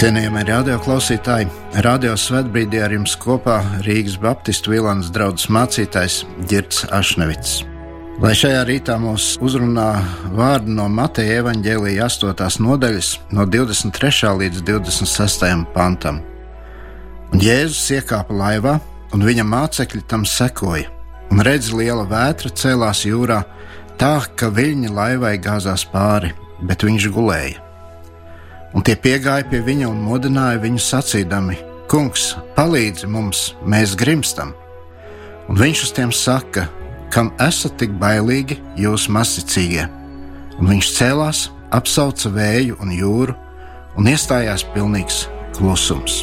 Cienījamie radioklausītāji, radio svētbrīdī ar jums kopā Rīgas Baptistu Vilāns draugs mācītājs Girts Ašnevits. Lai šajā rītā mūs uzrunā vārdi no Mateja evaņģēlīja 8. nodaļas, no 23. līdz 26. pantam. Un Jēzus iekāpa laivā, un viņa mācekļi tam sekoja, un redz liela vētra cēlās jūrā, tā ka viļņi laivai gāzās pāri, bet viņš gulēja un tie piegāja pie viņa un modināja viņu sacīdami: Kungs, palīdzi mums, mēs grimstam! Un viņš uz tiem saka: Kam esat tik bailīgi, jūs masticīgie? Un viņš cēlās, apsauca vēju un jūru, un iestājās pilnīgs klusums.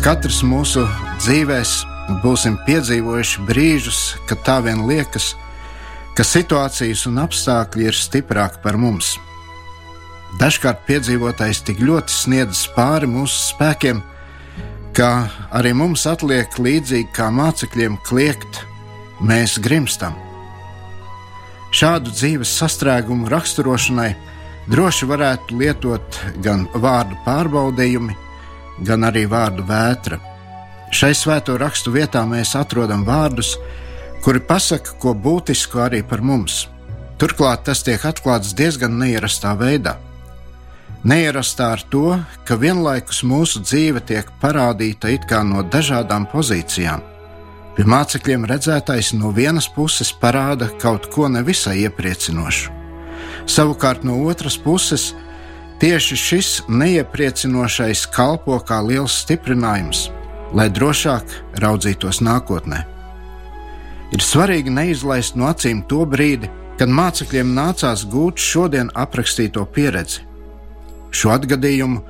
Mēs katrs mūsu dzīvēs būsim piedzīvojuši brīžus, kad tā vien liekas, ka situācijas un apstākļi ir stiprāki par mums. Dažkārt piedzīvotais tik ļoti sniedz pāri mūsu spēkiem, ka arī mums atliek līdzīgi kā mācekļiem kliegt, mēs grimstam. Šādu dzīves sastrēgumu raksturošanai droši varētu lietot gan vārdu pārbaudījumi, gan arī vārdu vētra. Šai svēto rakstu vietā mēs atrodam vārdus, kuri pasaka ko būtisku arī par mums. Turklāt tas tiek atklāts diezgan neierastā veidā. Neierastā ar to, ka vienlaikus mūsu dzīve tiek parādīta it kā no dažādām pozīcijām. Pie mācekļiem redzētais no vienas puses parāda kaut ko nevisai iepriecinošu. Savukārt no otras puses Tieši šis neiepriecinošais kalpo kā liels stiprinājums, lai drošāk raudzītos nākotnē. Ir svarīgi neizlaist no acīm to brīdi, kad mācekļiem nācās gūt šodien aprakstīto pieredzi. Šo atgadījumu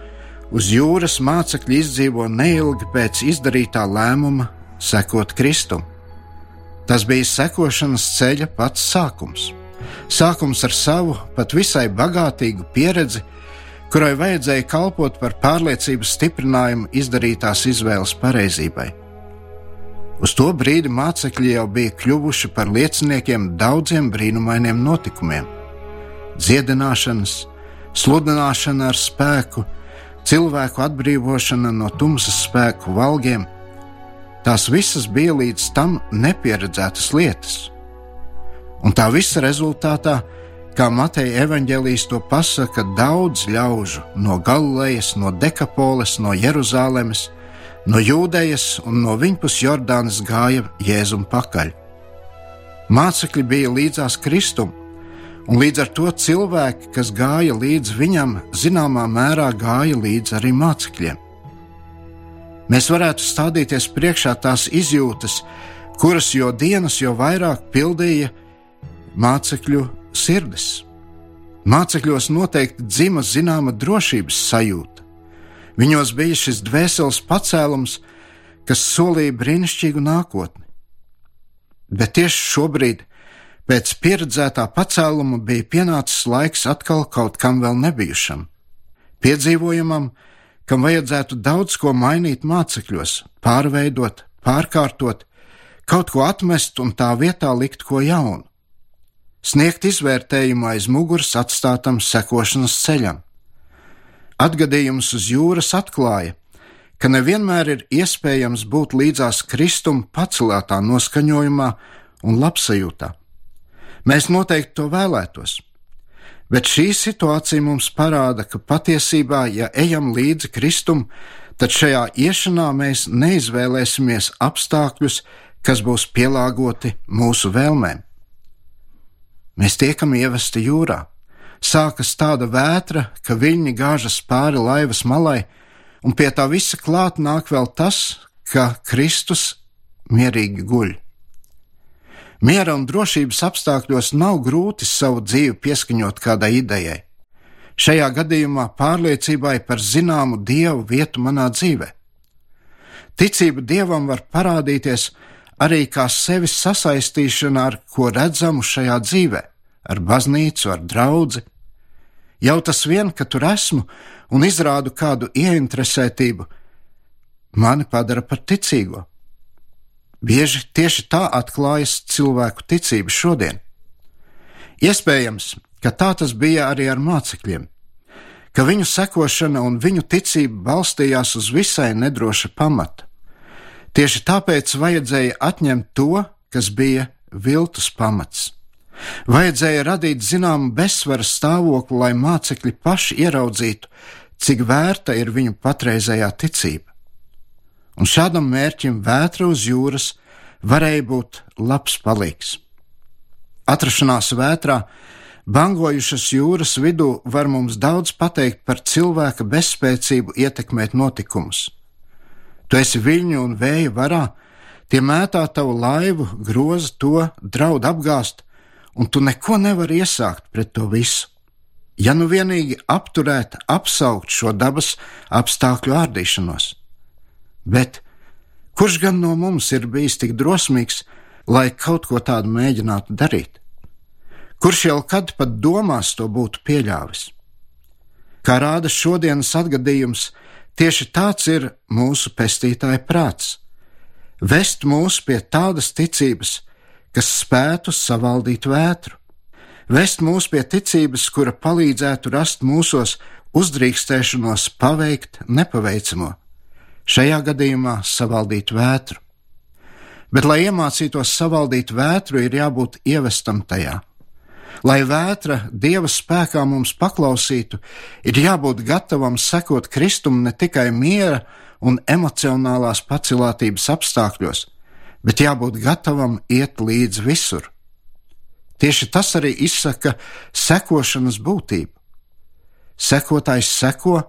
uz jūras mācekļi izdzīvo neilgi pēc izdarītā lēmuma sekot Kristum. Tas bija sekošanas ceļa pats sākums. Sākums ar savu pat visai bagātīgu pieredzi, kurai vajadzēja kalpot par pārliecības stiprinājumu izdarītās izvēles pareizībai. Uz to brīdi mācekļi jau bija kļuvuši par lieciniekiem daudziem brīnumainiem notikumiem - dziedināšanas, sludināšana ar spēku, cilvēku atbrīvošana no tumsas spēku valgiem. Tās visas bija līdz tam nepieredzētas lietas. Un tā visa rezultātā Kā Mateja evanģēlijas to pasaka, daudz ļaužu no Galilejas, no Dekapoles, no Jeruzalemes, no Jūdejas un no viņpus Jordānas gāja Jēzum pakaļ. Mācekļi bija līdzās Kristum, un līdz ar to cilvēki, kas gāja līdz viņam, zināmā mērā gāja līdz arī mācekļiem. Mēs varētu stādīties priekšā tās izjūtas, kuras jo dienas jo vairāk pildīja mācekļu sirdis. Mācekļos noteikti dzima zināma drošības sajūta. Viņos bija šis dvēseles pacēlums, kas solīja brīnišķīgu nākotni. Bet tieši šobrīd, pēc pieredzētā pacēluma, bija pienācis laiks atkal kaut kam vēl nebijušam, piedzīvojumam, kam vajadzētu daudz ko mainīt mācekļos, pārveidot, pārkārtot, kaut ko atmest un tā vietā likt ko jaunu sniegt izvērtējumu aiz muguras atstātam sekošanas ceļam. Atgadījums uz jūras atklāja, ka nevienmēr ir iespējams būt līdzās Kristum pacelētā noskaņojumā un labsajūtā. Mēs noteikti to vēlētos, bet šī situācija mums parāda, ka patiesībā, ja ejam līdzi Kristum, tad šajā iešanā mēs neizvēlēsimies apstākļus, kas būs pielāgoti mūsu vēlmēm mēs tiekam ievesti jūrā, sākas tāda vētra, ka viļņi gāžas pāri laivas malai, un pie tā visa klāt nāk vēl tas, ka Kristus mierīgi guļ. Miera un drošības apstākļos nav grūti savu dzīvi pieskaņot kādai idejai. Šajā gadījumā pārliecībai par zināmu dievu vietu manā dzīvē. Ticība dievam var parādīties arī kā sevis sasaistīšana ar ko redzamu šajā dzīvē, ar baznīcu, ar draugu. Jau tas vien, ka tur esmu un izrādu kādu ieinteresētību, mani padara par ticīgo. Bieži tieši tā atklājas cilvēku ticība šodien. Iespējams, ka tā tas bija arī ar mācekļiem, ka viņu sekošana un viņu ticība balstījās uz visai nedroša pamata. Tieši tāpēc vajadzēja atņemt to, kas bija viltus pamats. Vajadzēja radīt zināmu bezsvaru stāvokli, lai mācekļi paši ieraudzītu, cik vērta ir viņu patreizējā ticība un šādam mērķim vētra uz jūras varēja būt labs palīgs. Atrašanās vētrā, bangojušas jūras vidū, var mums daudz pateikt par cilvēka bezspēcību ietekmēt notikumus. Tu esi viļņu un vēja varā, tie mētā tavu laivu, groza to, draud apgāst, un tu neko nevari iesākt pret to visu. Ja nu vienīgi apturēt, apsaukt šo dabas apstākļu ārdīšanos Bet kurš gan no mums ir bijis tik drosmīgs, lai kaut ko tādu mēģinātu darīt? Kurš jau kad pat domās to būtu pieļāvis? Kā rāda šodienas atgadījums, tieši tāds ir mūsu pestītāja prāts - vest mūs pie tādas ticības, kas spētu savaldīt vētru, vest mūs pie ticības, kura palīdzētu rast mūsos uzdrīkstēšanos paveikt nepaveicamo šajā gadījumā savaldīt vētru. Bet, lai iemācītos savaldīt vētru, ir jābūt ievestam tajā. Lai vētra dieva spēkā mums paklausītu, ir jābūt gatavam sekot Kristum ne tikai miera un emocionālās pacilātības apstākļos, bet jābūt gatavam iet līdz visur. Tieši tas arī izsaka sekošanas būtību. Sekotājs seko,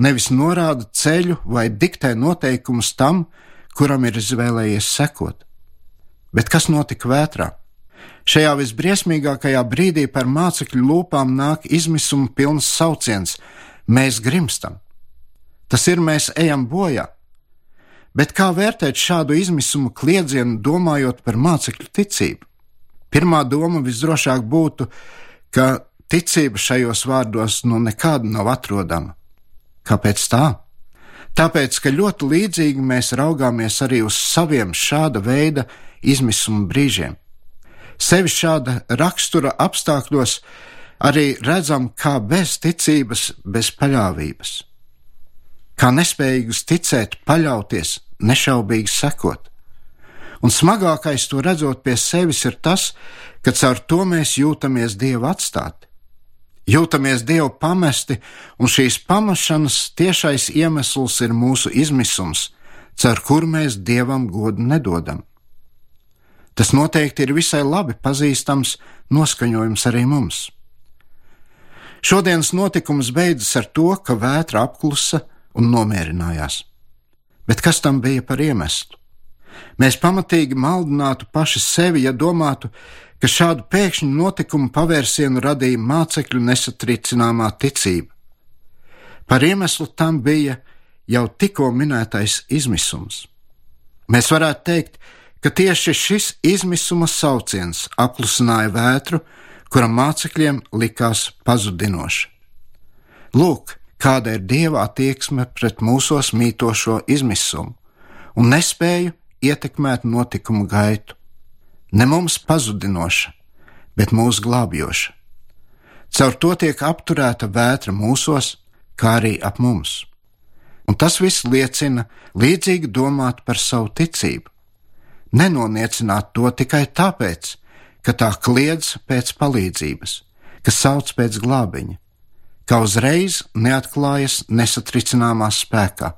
nevis norāda ceļu vai diktē noteikumus tam, kuram ir izvēlējies sekot. Bet kas notika vētrā? Šajā visbriesmīgākajā brīdī par mācekļu lūpām nāk izmisuma pilns sauciens: Mēs grimstam! Tas ir, mēs ejam bojā! Bet kā vērtēt šādu izmisuma kliedzienu, domājot par mācekļu ticību? Pirmā doma visdrošāk būtu, ka ticība šajos vārdos no nekāda nav atrodama. Kāpēc tā? Tāpēc, ka ļoti līdzīgi mēs raugāmies arī uz saviem šāda veida izmisuma brīžiem. Sevi šāda rakstura apstākļos arī redzam kā bez ticības, bez paļāvības, kā nespējīgus ticēt, paļauties, nešaubīgi sekot. Un smagākais to redzot pie sevis ir tas, ka caur to mēs jūtamies Dieva atstāti jūtamies Dievu pamesti, un šīs pamešanas tiešais iemesls ir mūsu izmisums, caur kur mēs Dievam godu nedodam. Tas noteikti ir visai labi pazīstams noskaņojums arī mums. Šodienas notikums beidzas ar to, ka vētra apklusa un nomierinājās. Bet kas tam bija par iemeslu? Mēs pamatīgi maldinātu paši sevi, ja domātu, ka šādu pēkšņu notikumu pavērsienu radīja mācekļu nesatricināmā ticība. Par iemeslu tam bija jau tikko minētais izmisums. Mēs varētu teikt, ka tieši šis izmisuma sauciens apklusināja vētru, kura mācekļiem likās pazudinoša. Lūk, kāda ir dieva attieksme pret mūsos mītošo izmisumu un nespēju ietekmēt notikumu gaitu ne mums pazudinoša, bet mūsu glābjoša. Caur to tiek apturēta vētra mūsos, kā arī ap mums. Un tas viss liecina līdzīgi domāt par savu ticību. Nenoniecināt to tikai tāpēc, ka tā kliedz pēc palīdzības, ka sauc pēc glābiņa, ka uzreiz neatklājas nesatricināmā spēkā.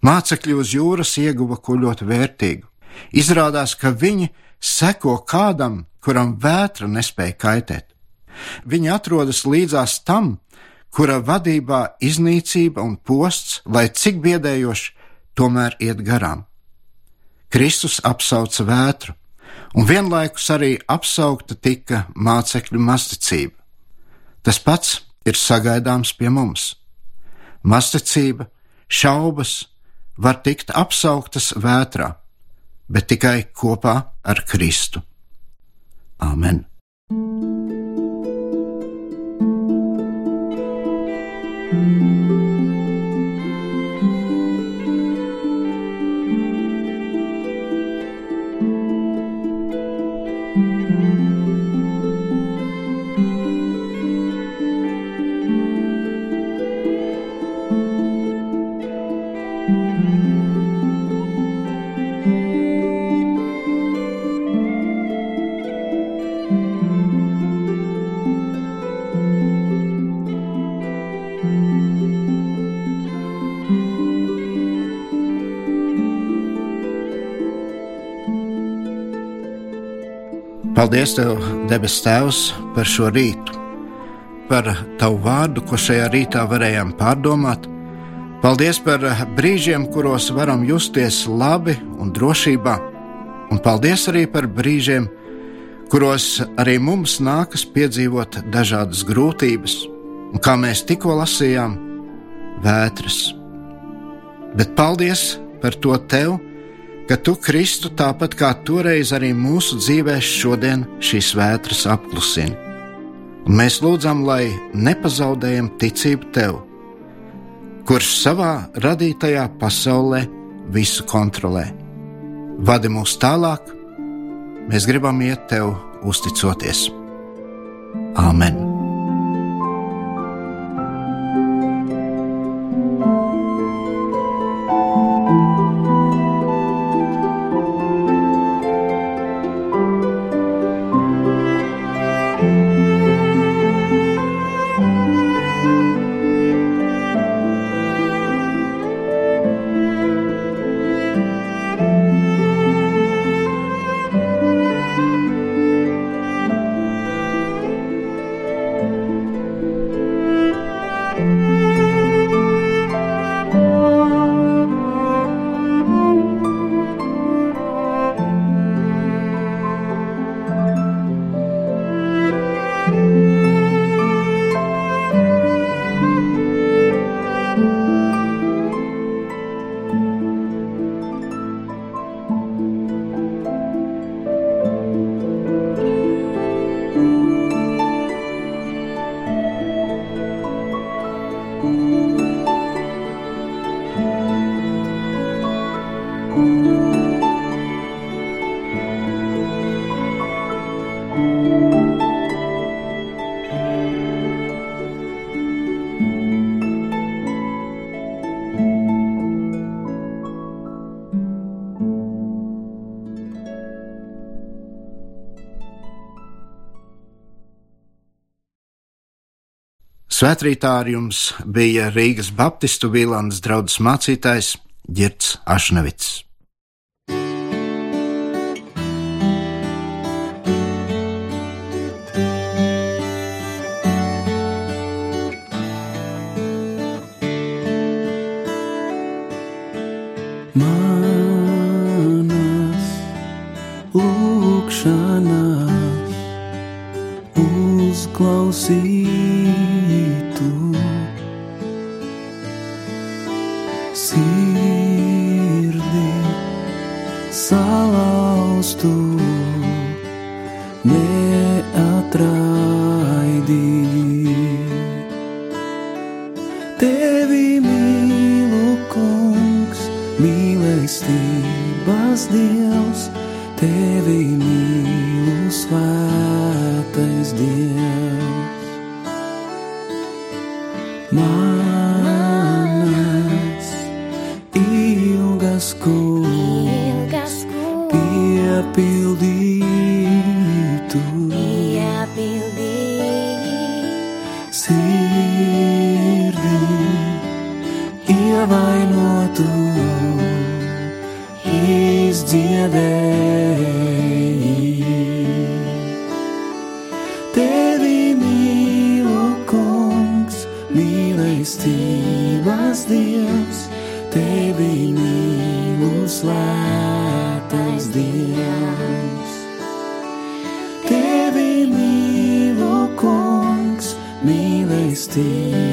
Mācekļi uz jūras ieguva ko ļoti vērtīgu Izrādās, ka viņi seko kādam, kuram vētra nespēja kaitēt. Viņi atrodas līdzās tam, kura vadībā iznīcība un posts, lai cik biedējoši, tomēr iet garām. Kristus apsauca vētru, un vienlaikus arī apsaukta tika mācekļu masticība. Tas pats ir sagaidāms pie mums. Masticība, šaubas var tikt apsauktas vētrā, bet tikai kopā ar Kristu. Āmen! Paldies, Tev, debes Tēvs, par šo rītu, par Tavu vārdu, ko šajā rītā varējām pārdomāt. Paldies par brīžiem, kuros varam justies labi un drošībā, un paldies arī par brīžiem, kuros arī mums nākas piedzīvot dažādas grūtības, un kā mēs tikko lasījām, vētras. Bet paldies par to Tev! Ka tu, Kristu, tāpat kā toreiz arī mūsu dzīvēs šodien šīs vētras apklusini. Un mēs lūdzam, lai nepazaudējam ticību Tev, kurš savā radītajā pasaulē visu kontrolē. Vadi mūs tālāk, mēs gribam iet Tev uzticoties. Āmen! Svētrītā ar jums bija Rīgas Baptistu Vīlandes draugs mācītājs Girts Ašnevits. ievainotu izdziedēji. Tevi mīlu, kungs, mīlestības dievs, tevi mīlu svētais dievs. Tevi mīlu, kungs, mīlestības.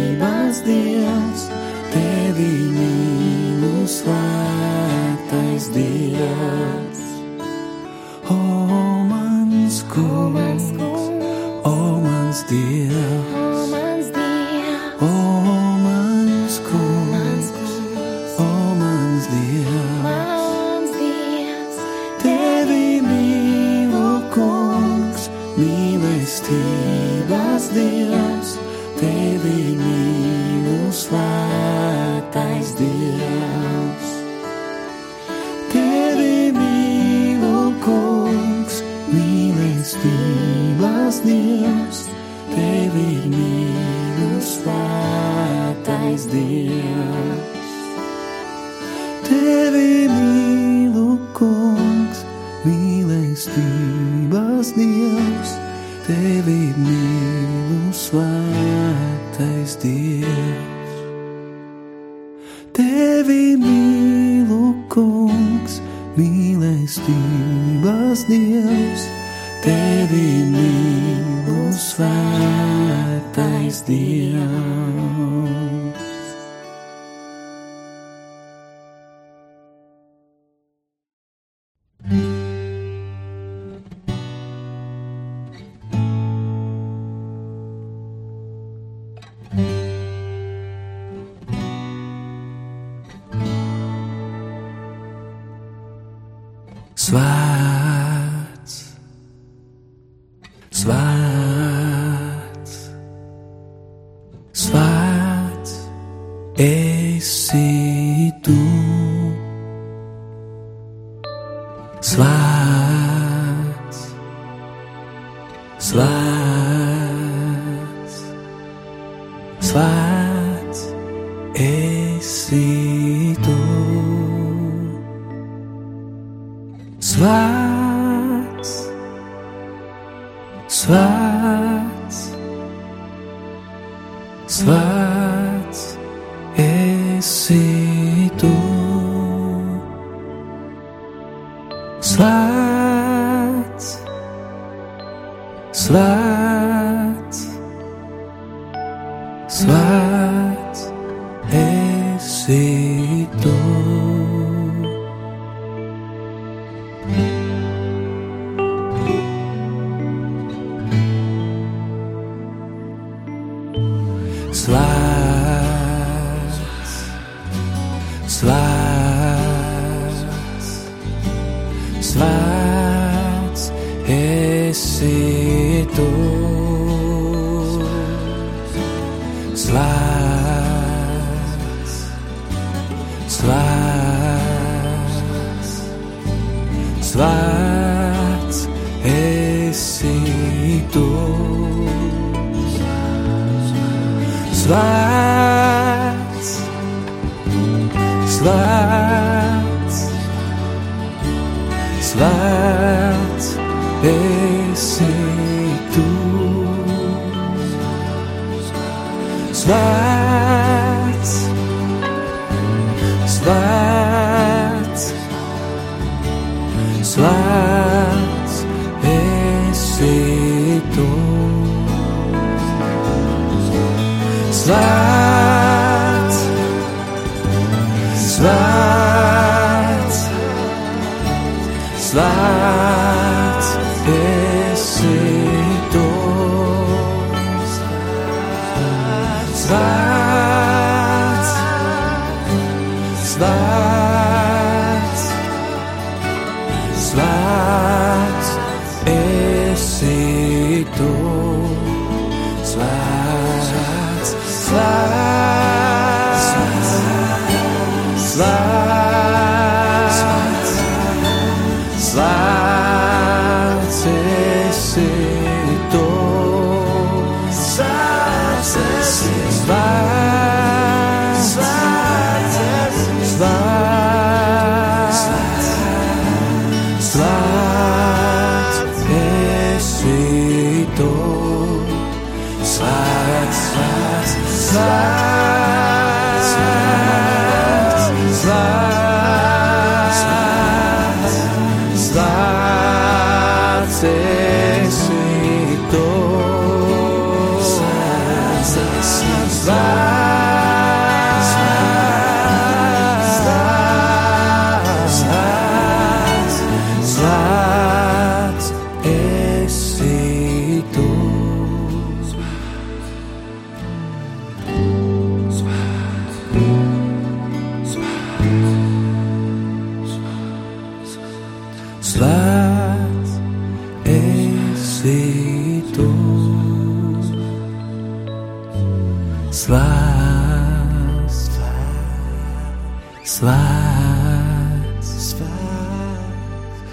tevi mīlu, kungs, mīlestības dievs, tevi mīlu, svētais dievs. visi tu. Svētā. grito. Schwarz, schwarz esse tu. Schwarz, schwarz, schwarz esse tu. Schwarz.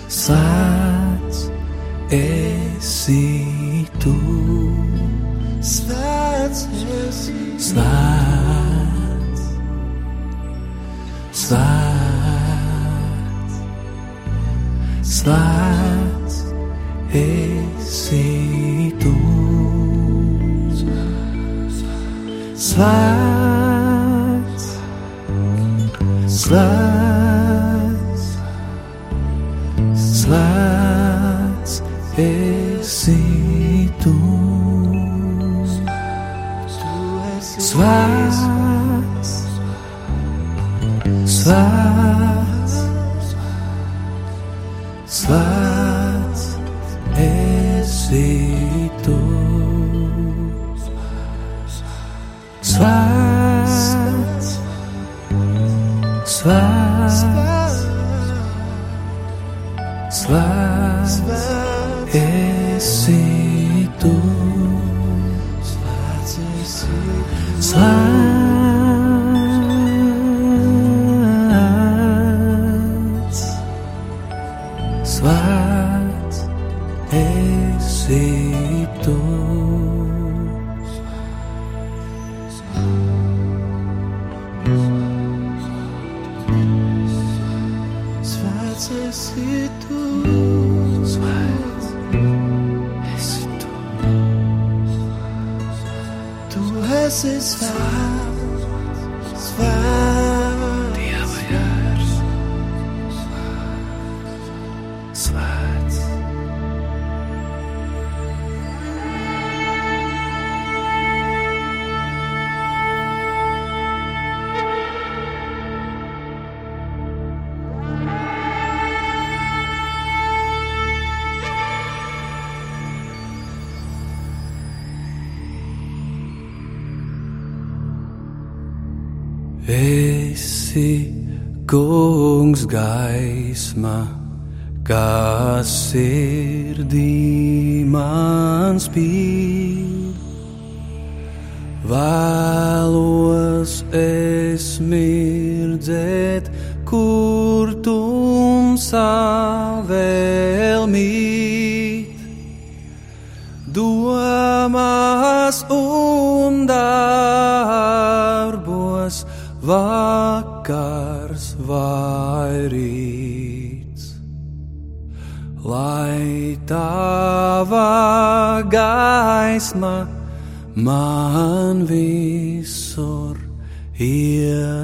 sides AC. Svēts esi tu. Tu gaisma, kas sirdī man spīd. Vēlos es mirdzēt, kur tumsā vēl mīt. Domās un tava gaisma man visur iet līdzi.